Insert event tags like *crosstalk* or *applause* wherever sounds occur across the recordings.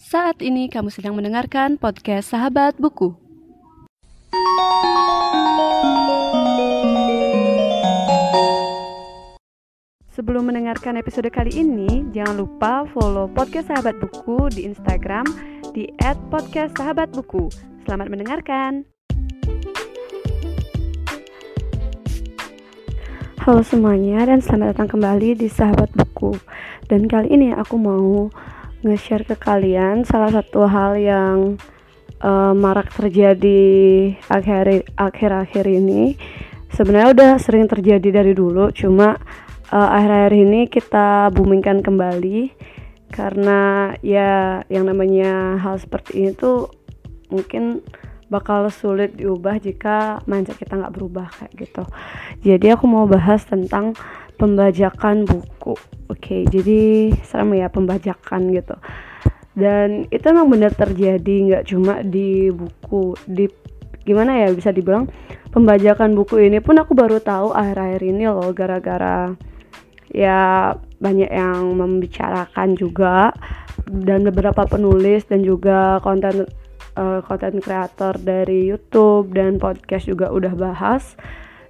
Saat ini kamu sedang mendengarkan podcast Sahabat Buku. Sebelum mendengarkan episode kali ini, jangan lupa follow podcast Sahabat Buku di Instagram di @podcastsahabatbuku. Selamat mendengarkan. Halo semuanya dan selamat datang kembali di Sahabat Buku. Dan kali ini aku mau nge-share ke kalian salah satu hal yang uh, marak terjadi akhir akhir-akhir ini sebenarnya udah sering terjadi dari dulu cuma uh, akhir-akhir ini kita boomingkan kembali karena ya yang namanya hal seperti ini tuh mungkin bakal sulit diubah jika mindset kita nggak berubah kayak gitu. Jadi aku mau bahas tentang pembajakan buku. Oke jadi serem ya pembajakan gitu. Dan itu emang benar terjadi nggak cuma di buku di gimana ya bisa dibilang pembajakan buku ini pun aku baru tahu akhir-akhir ini loh gara-gara ya banyak yang membicarakan juga dan beberapa penulis dan juga konten konten uh, kreator dari YouTube dan podcast juga udah bahas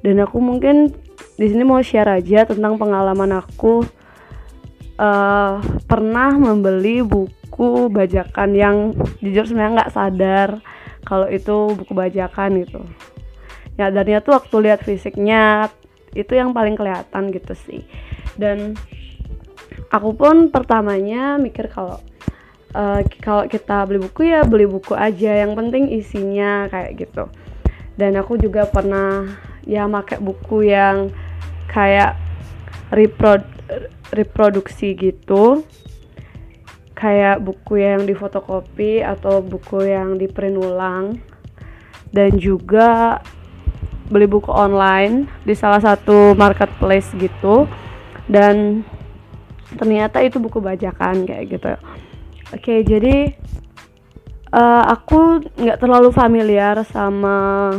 dan aku mungkin di sini mau share aja tentang pengalaman aku uh, pernah membeli buku bajakan yang jujur sebenarnya nggak sadar kalau itu buku bajakan gitu. Nyadarnya tuh waktu lihat fisiknya itu yang paling kelihatan gitu sih. Dan aku pun pertamanya mikir kalau uh, kalau kita beli buku ya beli buku aja yang penting isinya kayak gitu. Dan aku juga pernah ya make buku yang kayak reprod reproduksi gitu. Kayak buku yang difotokopi atau buku yang diprint ulang. Dan juga beli buku online di salah satu marketplace gitu. Dan ternyata itu buku bajakan kayak gitu. Oke jadi uh, aku nggak terlalu familiar sama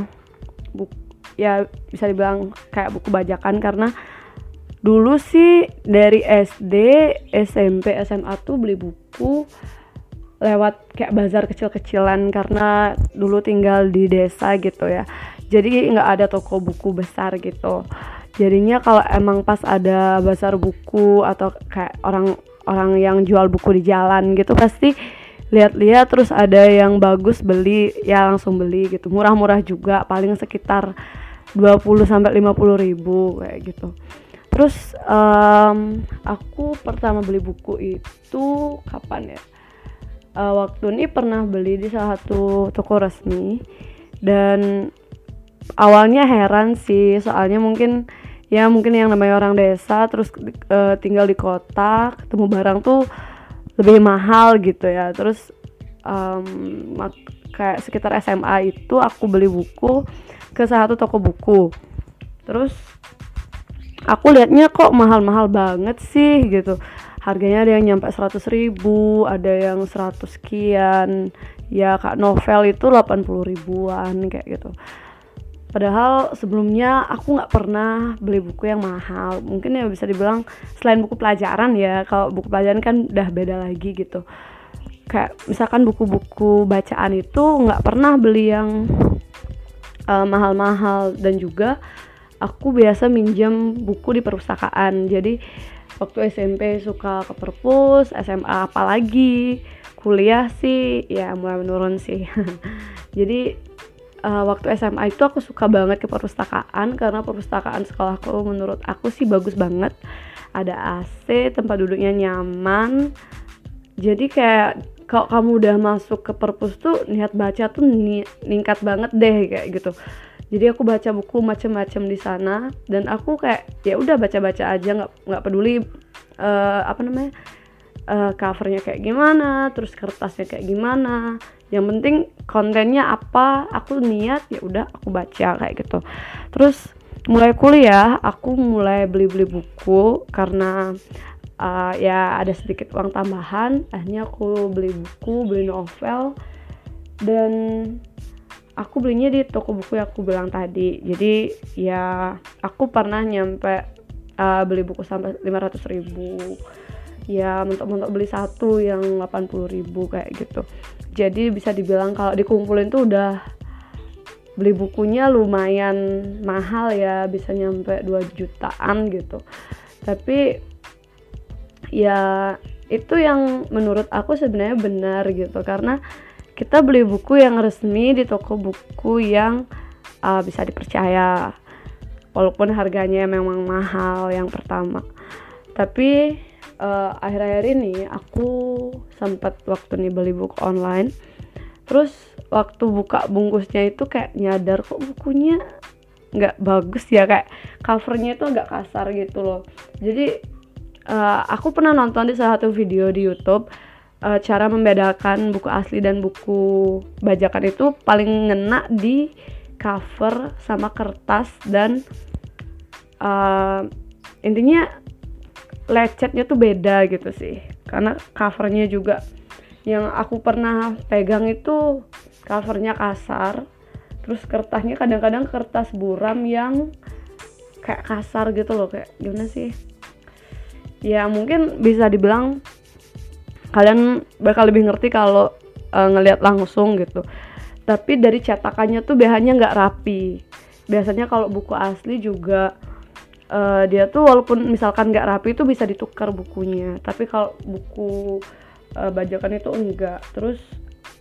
buku ya bisa dibilang kayak buku bajakan karena dulu sih dari SD, SMP, SMA tuh beli buku lewat kayak bazar kecil-kecilan karena dulu tinggal di desa gitu ya. Jadi nggak ada toko buku besar gitu. Jadinya kalau emang pas ada bazar buku atau kayak orang orang yang jual buku di jalan gitu pasti lihat-lihat terus ada yang bagus beli. Ya langsung beli gitu. Murah-murah juga paling sekitar 20 sampai 50 ribu kayak gitu. Terus um, aku pertama beli buku itu kapan ya? Uh, waktu ini pernah beli di salah satu toko resmi. Dan awalnya heran sih soalnya mungkin ya mungkin yang namanya orang desa terus uh, tinggal di kota ketemu barang tuh lebih mahal gitu ya. Terus um, kayak sekitar SMA itu aku beli buku ke satu toko buku. Terus aku liatnya kok mahal-mahal banget sih gitu. Harganya ada yang nyampe 100 ribu ada yang 100 sekian. Ya kak novel itu 80 ribuan kayak gitu padahal sebelumnya aku nggak pernah beli buku yang mahal. Mungkin ya bisa dibilang selain buku pelajaran ya kalau buku pelajaran kan udah beda lagi gitu. Kayak misalkan buku-buku bacaan itu nggak pernah beli yang eh, mahal-mahal. Dan juga aku biasa minjem buku di perpustakaan. Jadi waktu SMP suka ke perpus SMA apalagi kuliah sih ya mulai menurun sih. *laughs* Jadi uh, waktu SMA itu aku suka banget ke perpustakaan karena perpustakaan sekolahku menurut aku sih bagus banget. Ada AC tempat duduknya nyaman. Jadi kayak kalau kamu udah masuk ke perpus tuh niat baca tuh ni ningkat banget deh kayak gitu. Jadi aku baca buku macem-macem di sana dan aku kayak ya udah baca-baca aja nggak nggak peduli uh, apa namanya uh, covernya kayak gimana terus kertasnya kayak gimana yang penting kontennya apa aku niat ya udah aku baca kayak gitu. Terus mulai kuliah aku mulai beli-beli buku karena uh, ya ada sedikit uang tambahan. Akhirnya aku beli buku beli novel. Dan aku belinya di toko buku yang aku bilang tadi. Jadi ya aku pernah nyampe uh, beli buku sampai 500 ribu. Ya mentok-mentok beli satu yang 80 ribu kayak gitu jadi bisa dibilang kalau dikumpulin tuh udah beli bukunya lumayan mahal ya bisa nyampe 2 jutaan gitu. Tapi ya itu yang menurut aku sebenarnya benar gitu karena kita beli buku yang resmi di toko buku yang uh, bisa dipercaya walaupun harganya memang mahal yang pertama. Tapi uh, akhir-akhir ini aku sempat waktu nih beli buku online. Terus waktu buka bungkusnya itu kayak nyadar kok bukunya nggak bagus ya kayak covernya itu agak kasar gitu loh. Jadi uh, aku pernah nonton di salah satu video di YouTube uh, cara membedakan buku asli dan buku bajakan itu paling ngena di cover sama kertas dan uh, intinya lecetnya tuh beda gitu sih. Karena covernya juga yang aku pernah pegang itu covernya kasar terus kertasnya kadang-kadang kertas buram yang kayak kasar gitu loh kayak gimana sih? Ya mungkin bisa dibilang kalian bakal lebih ngerti kalau uh, ngelihat langsung gitu. Tapi dari cetakannya tuh biasanya nggak rapi. Biasanya kalau buku asli juga uh, dia tuh walaupun misalkan nggak rapi itu bisa ditukar bukunya. Tapi kalau buku uh, bajakan itu enggak. Terus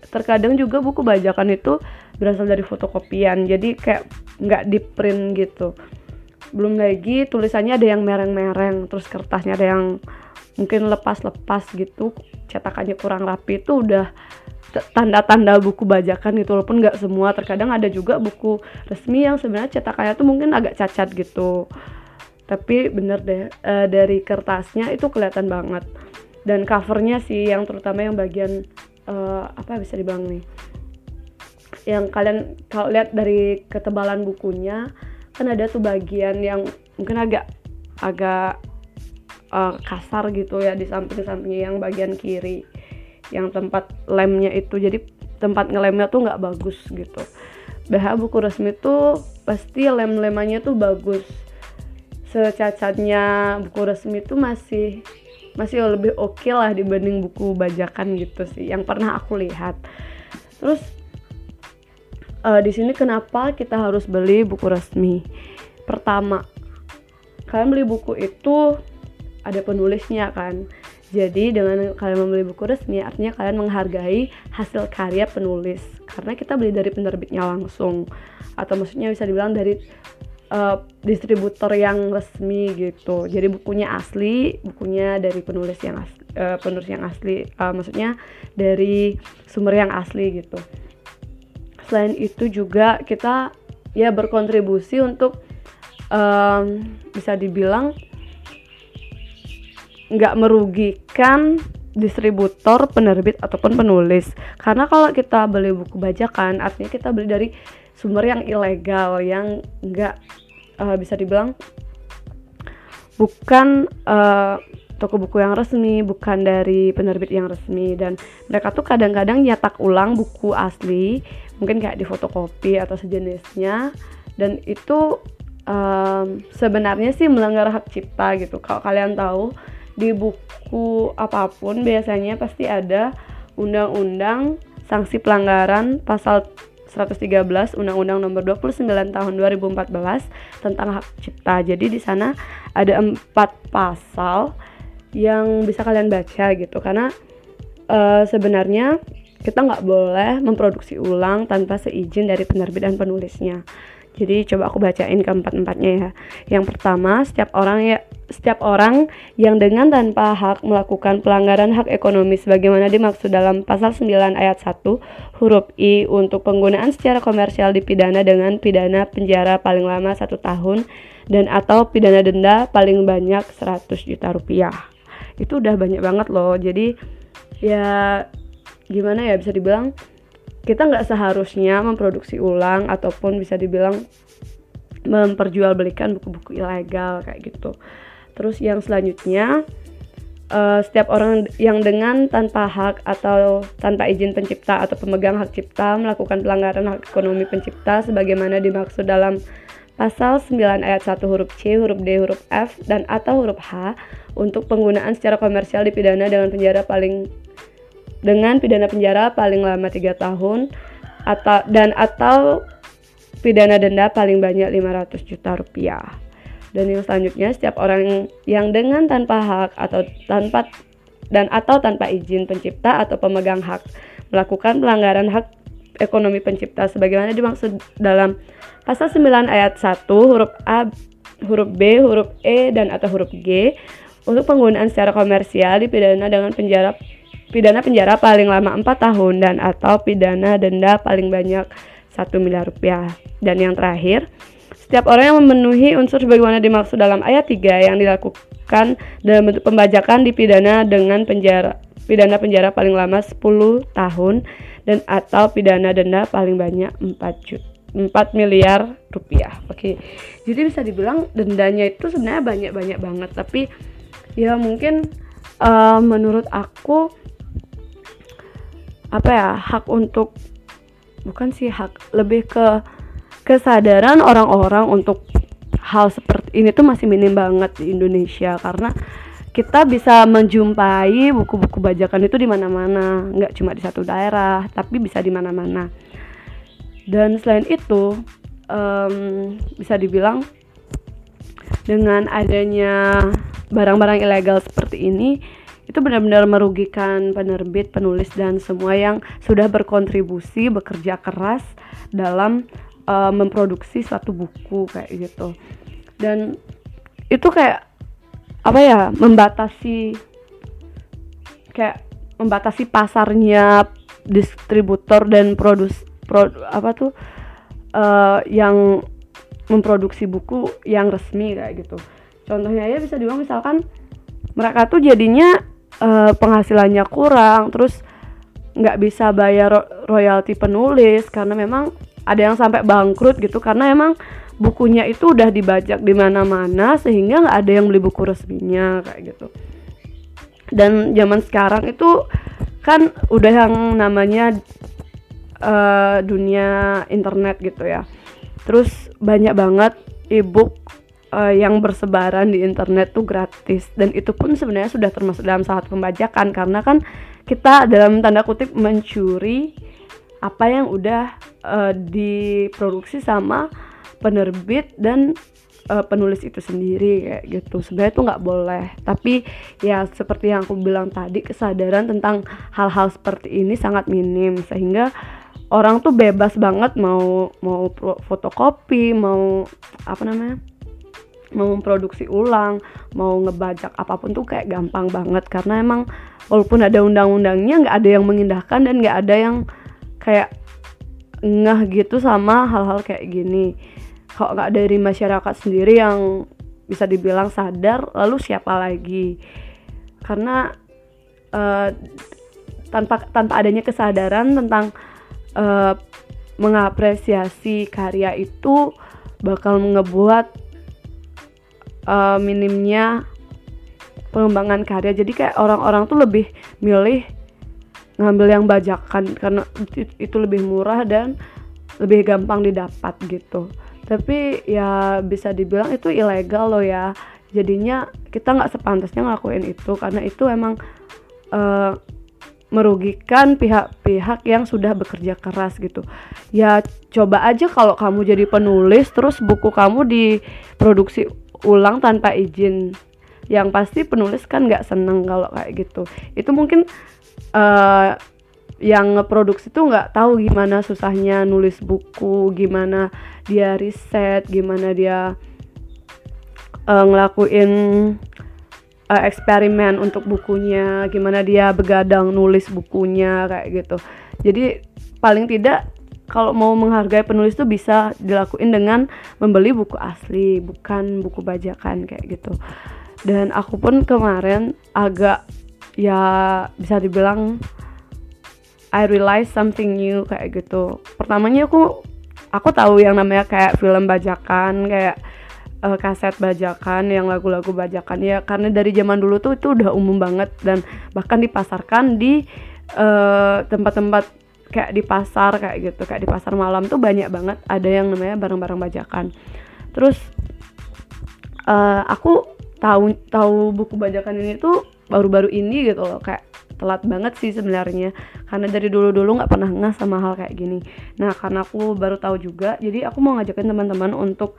terkadang juga buku bajakan itu berasal dari fotokopian. Jadi kayak nggak di print gitu. Belum lagi tulisannya ada yang mereng-mereng. Terus kertasnya ada yang mungkin lepas-lepas gitu. Cetakannya kurang rapi itu udah tanda-tanda buku bajakan gitu. Walaupun nggak semua. Terkadang ada juga buku resmi yang sebenarnya cetakannya tuh mungkin agak cacat gitu tapi bener deh uh, dari kertasnya itu kelihatan banget. Dan covernya sih yang terutama yang bagian uh, apa bisa dibilang nih? Yang kalian kalau lihat dari ketebalan bukunya kan ada tuh bagian yang mungkin agak agak uh, kasar gitu ya di samping sampingnya yang bagian kiri. Yang tempat lemnya itu jadi tempat ngelemnya tuh nggak bagus gitu. BH buku resmi tuh pasti lem-lemannya tuh bagus secacatnya buku resmi itu masih masih lebih oke okay lah dibanding buku bajakan gitu sih yang pernah aku lihat. Terus uh, di sini kenapa kita harus beli buku resmi? Pertama kalian beli buku itu ada penulisnya kan? Jadi dengan kalian membeli buku resmi artinya kalian menghargai hasil karya penulis. Karena kita beli dari penerbitnya langsung. Atau maksudnya bisa dibilang dari uh, distributor yang resmi gitu. Jadi bukunya asli, bukunya dari penulis yang asli, uh, penulis yang asli, uh, maksudnya dari sumber yang asli gitu. Selain itu juga kita ya berkontribusi untuk um, bisa dibilang nggak merugikan distributor, penerbit ataupun penulis. Karena kalau kita beli buku bajakan, artinya kita beli dari sumber yang ilegal yang nggak uh, bisa dibilang bukan uh, toko buku yang resmi, bukan dari penerbit yang resmi dan mereka tuh kadang-kadang nyetak ulang buku asli, mungkin kayak di fotokopi atau sejenisnya dan itu um, sebenarnya sih melanggar hak cipta gitu. Kalau kalian tahu di buku apa pun biasanya pasti ada undang-undang sanksi pelanggaran pasal 113 Undang-Undang Nomor 29 Tahun 2014 tentang hak cipta. Jadi di sana ada empat pasal yang bisa kalian baca gitu karena uh, sebenarnya kita nggak boleh memproduksi ulang tanpa seizin dari penerbit dan penulisnya. Jadi coba aku bacain keempat-empatnya ya. Yang pertama, setiap orang ya setiap orang yang dengan tanpa hak melakukan pelanggaran hak ekonomi sebagaimana dimaksud dalam pasal 9 ayat 1 huruf I untuk penggunaan secara komersial dipidana dengan pidana penjara paling lama satu tahun dan atau pidana denda paling banyak 100 juta rupiah. Itu udah banyak banget loh. Jadi ya gimana ya bisa dibilang kita nggak seharusnya memproduksi ulang ataupun bisa dibilang memperjualbelikan buku-buku ilegal kayak gitu. Terus yang selanjutnya uh, setiap orang yang dengan tanpa hak atau tanpa izin pencipta atau pemegang hak cipta melakukan pelanggaran hak ekonomi pencipta sebagaimana dimaksud dalam pasal 9 ayat 1 huruf C, huruf D, huruf F, dan atau huruf H untuk penggunaan secara komersial dipidana dengan penjara paling dengan pidana penjara paling lama 3 tahun atau dan atau pidana denda paling banyak 500 juta rupiah. Dan yang selanjutnya setiap orang yang dengan tanpa hak atau tanpa dan atau tanpa izin pencipta atau pemegang hak melakukan pelanggaran hak ekonomi pencipta sebagaimana dimaksud dalam pasal 9 ayat 1 huruf A, huruf B, huruf E dan atau huruf G untuk penggunaan secara komersial dipidana dengan penjara pidana penjara paling lama 4 tahun dan atau pidana denda paling banyak 1 miliar rupiah. Dan yang terakhir, setiap orang yang memenuhi unsur sebagaimana dimaksud dalam ayat 3 yang dilakukan dalam bentuk pembajakan dipidana dengan penjara pidana penjara paling lama 10 tahun dan atau pidana denda paling banyak 4 juta 4 miliar rupiah. Oke. Jadi bisa dibilang dendanya itu sebenarnya banyak-banyak banget, tapi ya mungkin uh, menurut aku apa ya, hak untuk bukan sih hak, lebih ke kesadaran orang-orang untuk hal seperti ini tuh masih minim banget di Indonesia karena kita bisa menjumpai buku-buku bajakan itu di mana-mana, nggak cuma di satu daerah, tapi bisa di mana-mana. Dan selain itu, um, bisa dibilang dengan adanya barang-barang ilegal seperti ini, itu benar-benar merugikan penerbit, penulis, dan semua yang sudah berkontribusi, bekerja keras dalam uh, memproduksi suatu buku kayak gitu. Dan itu kayak apa ya membatasi kayak membatasi pasarnya distributor dan produs pro, apa tuh uh, yang memproduksi buku yang resmi kayak gitu. Contohnya ya bisa dibilang misalkan mereka tuh jadinya uh, penghasilannya kurang terus nggak bisa bayar royalti penulis karena memang ada yang sampai bangkrut gitu karena emang bukunya itu udah dibajak di mana-mana sehingga nggak ada yang beli buku resminya kayak gitu. Dan zaman sekarang itu kan udah yang namanya uh, dunia internet gitu ya. Terus banyak banget ebook uh, yang bersebaran di internet tuh gratis. Dan itu pun sebenarnya sudah termasuk dalam salah pembajakan karena kan kita dalam tanda kutip mencuri apa yang udah uh, diproduksi sama penerbit dan uh, penulis itu sendiri kayak gitu. Sebenarnya itu nggak boleh. Tapi ya seperti yang aku bilang tadi kesadaran tentang hal-hal seperti ini sangat minim. Sehingga orang tuh bebas banget mau mau fotokopi mau apa namanya mau memproduksi ulang, mau ngebajak apa pun tuh kayak gampang banget. Karena emang walaupun ada undang-undangnya nggak ada yang mengindahkan dan nggak ada yang kayak ngeh gitu sama hal-hal kayak gini. Kalau nggak dari masyarakat sendiri yang bisa dibilang sadar lalu siapa lagi? Karena uh, tanpa tanpa adanya kesadaran tentang uh, mengapresiasi karya itu bakal ngebuat uh, minimnya pengembangan karya. Jadi kayak orang-orang tuh lebih milih ngambil yang bajakan karena itu lebih murah dan lebih gampang didapat gitu. Tapi ya bisa dibilang itu ilegal loh ya. Jadinya kita nggak sepantasnya ngelakuin itu karena itu emang uh, merugikan pihak-pihak yang sudah bekerja keras gitu. Ya coba aja kalau kamu jadi penulis terus buku kamu diproduksi ulang tanpa izin. Yang pasti penulis kan nggak seneng kalau kayak gitu. Itu mungkin uh, yang ngeproduksi tuh nggak tahu gimana susahnya nulis buku, gimana dia riset, gimana dia uh, ngelakuin uh, eksperimen untuk bukunya, gimana dia begadang nulis bukunya kayak gitu. Jadi paling tidak kalau mau menghargai penulis tuh bisa dilakuin dengan membeli buku asli, bukan buku bajakan kayak gitu. Dan aku pun kemarin agak ya bisa dibilang I realize something new kayak gitu. Pertamanya aku aku tahu yang namanya kayak film bajakan kayak uh, kaset bajakan yang lagu-lagu bajakan. Ya karena dari zaman dulu tuh itu udah umum banget dan bahkan dipasarkan di eh, tempat-tempat uh, kayak di pasar kayak gitu. Kayak di pasar malam tuh banyak banget. Ada yang namanya barang-barang bajakan. Terus uh, aku tahu tahu buku bajakan ini tuh baru-baru ini gitu loh kayak telat banget sih sebenarnya. Karena dari dulu-dulu nggak pernah nggak sama hal kayak gini. Nah karena aku baru tahu juga jadi aku mau ngajakin teman-teman untuk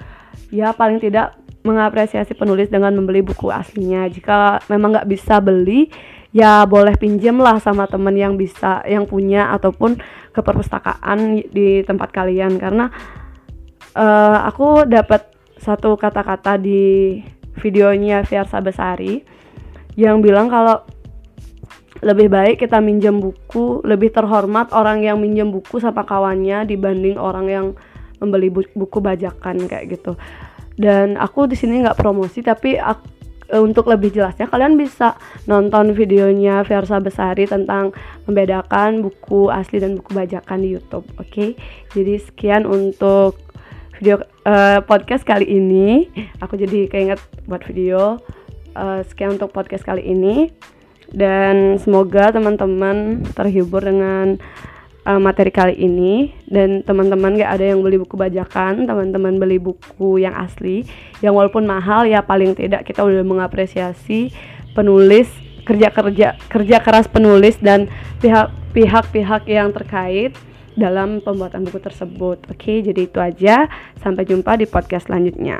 ya paling tidak mengapresiasi penulis dengan membeli buku aslinya. Jika memang nggak bisa beli ya boleh pinjem lah sama temen yang bisa yang punya ataupun ke perpustakaan di tempat kalian. Karena uh, aku dapat satu kata-kata di videonya Fiersa Besari yang bilang kalau lebih baik kita minjem buku lebih terhormat orang yang minjem buku sama kawannya dibanding orang yang membeli buku bajakan kayak gitu. Dan aku di sini nggak promosi tapi aku, untuk lebih jelasnya kalian bisa nonton videonya Versa Besari tentang membedakan buku asli dan buku bajakan di YouTube oke? Okay? jadi sekian untuk video uh, podcast kali ini. Aku jadi keinget buat video uh, sekian untuk podcast kali ini dan semoga teman-teman terhibur dengan uh, materi kali ini dan teman-teman gak ada yang beli buku bajakan teman-teman beli buku yang asli yang walaupun mahal ya paling tidak kita udah mengapresiasi penulis kerja-kerja kerja keras penulis dan pihak-pihak yang terkait dalam pembuatan buku tersebut. Oke, jadi itu aja. Sampai jumpa di podcast selanjutnya.